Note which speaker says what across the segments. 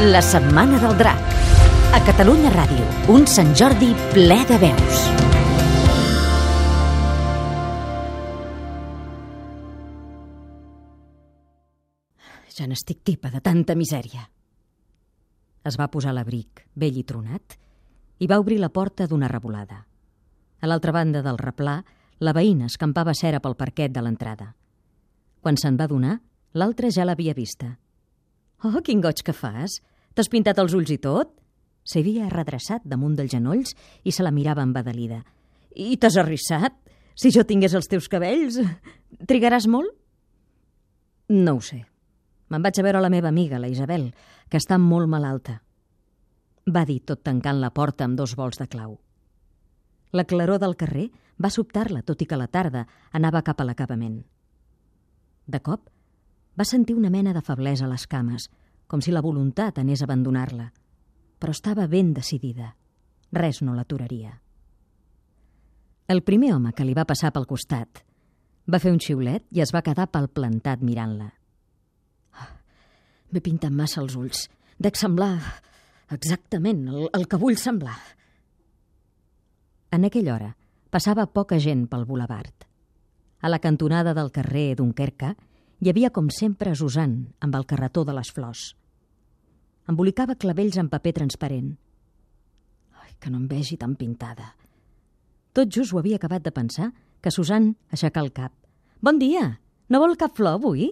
Speaker 1: La Setmana del Drac. A Catalunya Ràdio, un Sant Jordi ple de veus.
Speaker 2: Ja n'estic tipa de tanta misèria. Es va posar l'abric, vell i tronat, i va obrir la porta d'una revolada. A l'altra banda del replà, la veïna escampava cera pel parquet de l'entrada. Quan se'n va donar, l'altra ja l'havia vista. Oh, quin goig que fas! T'has pintat els ulls i tot? S'havia redreçat damunt dels genolls i se la mirava embadalida. I t'has arrissat? Si jo tingués els teus cabells, trigaràs molt? No ho sé. Me'n vaig a veure la meva amiga, la Isabel, que està molt malalta. Va dir tot tancant la porta amb dos vols de clau. La claror del carrer va sobtar-la, tot i que la tarda anava cap a l'acabament. De cop, va sentir una mena de feblesa a les cames, com si la voluntat anés a abandonar-la, però estava ben decidida. Res no l'aturaria. El primer home que li va passar pel costat va fer un xiulet i es va quedar pel plantat mirant-la. Oh, M'he pintat massa els ulls. Dec semblar exactament el, el que vull semblar. En aquella hora passava poca gent pel boulevard. A la cantonada del carrer Dunkerque hi havia, com sempre, Susan, amb el carretó de les flors. Embolicava clavells en paper transparent. Ai, que no em vegi tan pintada. Tot just ho havia acabat de pensar que Susan aixecà el cap. Bon dia! No vol cap flor avui?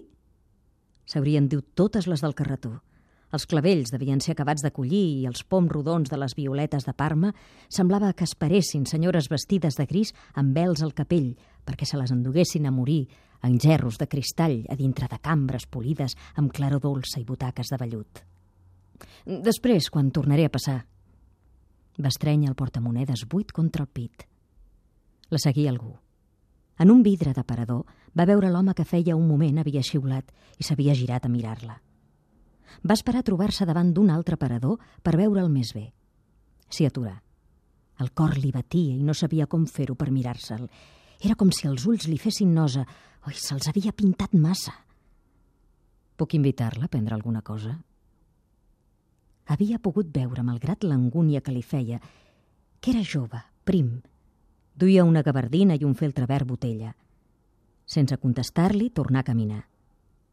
Speaker 2: S'haurien dit totes les del carretó. Els clavells devien ser acabats de collir i els poms rodons de les violetes de Parma semblava que esperessin senyores vestides de gris amb vels al capell perquè se les enduguessin a morir en gerros de cristall a dintre de cambres polides amb claror dolça i butaques de vellut. Després, quan tornaré a passar, va estrènyer el portamonedes buit contra el pit. La seguia algú. En un vidre d'aparador va veure l'home que feia un moment havia xiulat i s'havia girat a mirar-la. Va esperar trobar-se davant d'un altre aparador per veure'l més bé. S'hi aturà. El cor li batia i no sabia com fer-ho per mirar-se'l. Era com si els ulls li fessin nosa. Oi, se'ls havia pintat massa. Puc invitar-la a prendre alguna cosa? Havia pogut veure, malgrat l'angúnia que li feia, que era jove, prim. Duia una gabardina i un feltre verd botella. Sense contestar-li, tornà a caminar.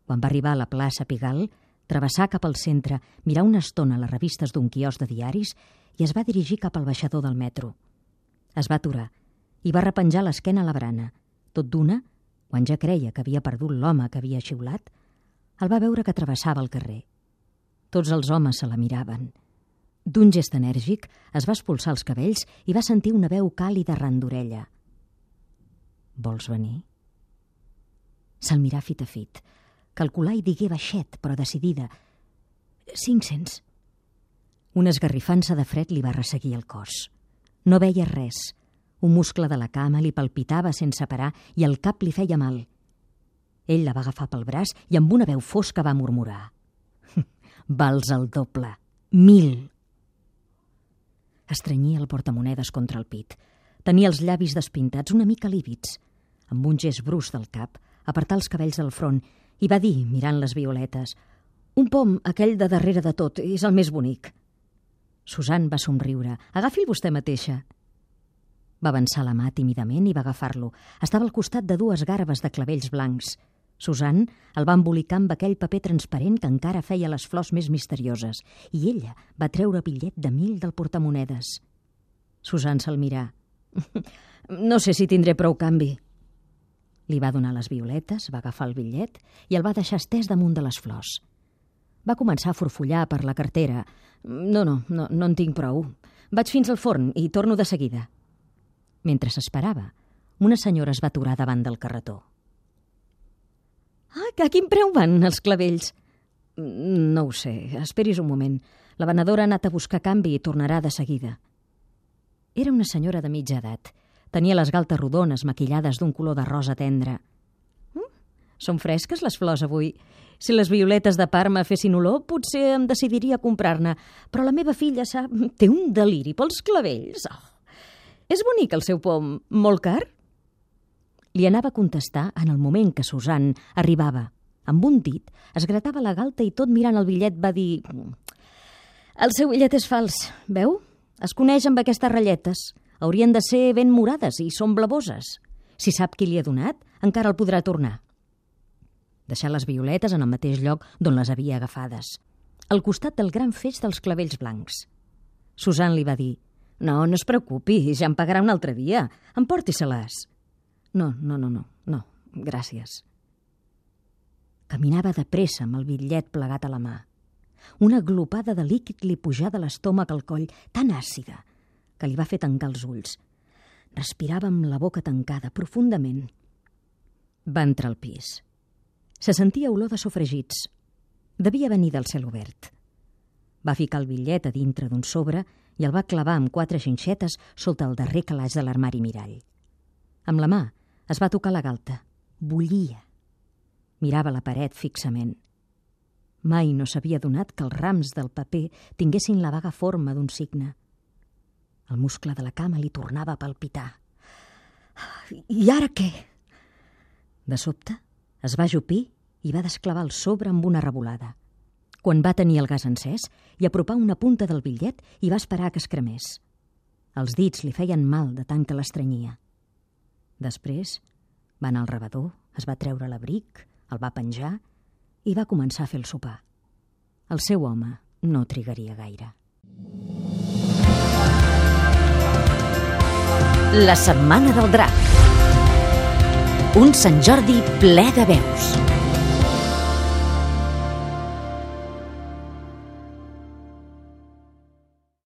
Speaker 2: Quan va arribar a la plaça Pigal, travessar cap al centre, mirar una estona les revistes d'un quios de diaris i es va dirigir cap al baixador del metro. Es va aturar i va repenjar l'esquena a la brana. Tot d'una, quan ja creia que havia perdut l'home que havia xiulat, el va veure que travessava el carrer. Tots els homes se la miraven. D'un gest enèrgic es va expulsar els cabells i va sentir una veu càlida ran d'orella. Vols venir? Se'l mirà fit a fit. Calcular i digué baixet, però decidida. Cinc-cents. Una esgarrifança de fred li va resseguir el cos. No veia res. Un muscle de la cama li palpitava sense parar i el cap li feia mal. Ell la va agafar pel braç i amb una veu fosca va murmurar. Vals el doble. Mil. Estrenyia el portamonedes contra el pit. Tenia els llavis despintats una mica lívids. Amb un gest brus del cap, apartar els cabells del front i va dir, mirant les violetes, un pom, aquell de darrere de tot, és el més bonic. Susan va somriure. Agafi'l vostè mateixa. Va avançar la mà tímidament i va agafar-lo. Estava al costat de dues garbes de clavells blancs. Susan el va embolicar amb aquell paper transparent que encara feia les flors més misterioses i ella va treure bitllet de mil del portamonedes. Susan se'l mirà. No sé si tindré prou canvi. Li va donar les violetes, va agafar el bitllet i el va deixar estès damunt de les flors. Va començar a forfollar per la cartera. No, no, no, no en tinc prou. Vaig fins al forn i torno de seguida. Mentre s'esperava, una senyora es va aturar davant del carretó. Ah, a quin preu van els clavells? No ho sé, esperis un moment. La venedora ha anat a buscar canvi i tornarà de seguida. Era una senyora de mitja edat. Tenia les galtes rodones maquillades d'un color de rosa tendre. Mm, són fresques les flors avui. Si les violetes de Parma fessin olor, potser em decidiria comprar-ne, però la meva filla sap... té un deliri pels clavells. Oh. És bonic el seu pom, molt car? Li anava a contestar en el moment que Susan arribava. Amb un dit es gratava la galta i tot mirant el bitllet va dir... El seu bitllet és fals, veu? Es coneix amb aquestes ratlletes. Haurien de ser ben morades i són blavoses. Si sap qui li ha donat, encara el podrà tornar. Deixar les violetes en el mateix lloc d'on les havia agafades, al costat del gran feix dels clavells blancs. Susan li va dir «No, no es preocupi, ja em pagarà un altre dia. Emporti-se-les». «No, no, no, no, no, gràcies». Caminava de pressa amb el bitllet plegat a la mà. Una glopada de líquid li pujà de l'estómac al coll, tan àcida, que li va fer tancar els ulls. Respirava amb la boca tancada, profundament. Va entrar al pis. Se sentia olor de sofregits. Devia venir del cel obert. Va ficar el bitllet a dintre d'un sobre i el va clavar amb quatre xinxetes sota el darrer calaix de l'armari mirall. Amb la mà es va tocar la galta. Bullia. Mirava la paret fixament. Mai no s'havia donat que els rams del paper tinguessin la vaga forma d'un signe. El muscle de la cama li tornava a palpitar. I ara què? De sobte, es va jupir i va desclavar el sobre amb una revolada. Quan va tenir el gas encès, i apropar una punta del bitllet i va esperar que es cremés. Els dits li feien mal de tant que l'estrenyia. Després va anar al rebedor, es va treure l'abric, el va penjar i va començar a fer el sopar. El seu home no trigaria gaire.
Speaker 1: La setmana del drac. Un Sant Jordi ple de veus.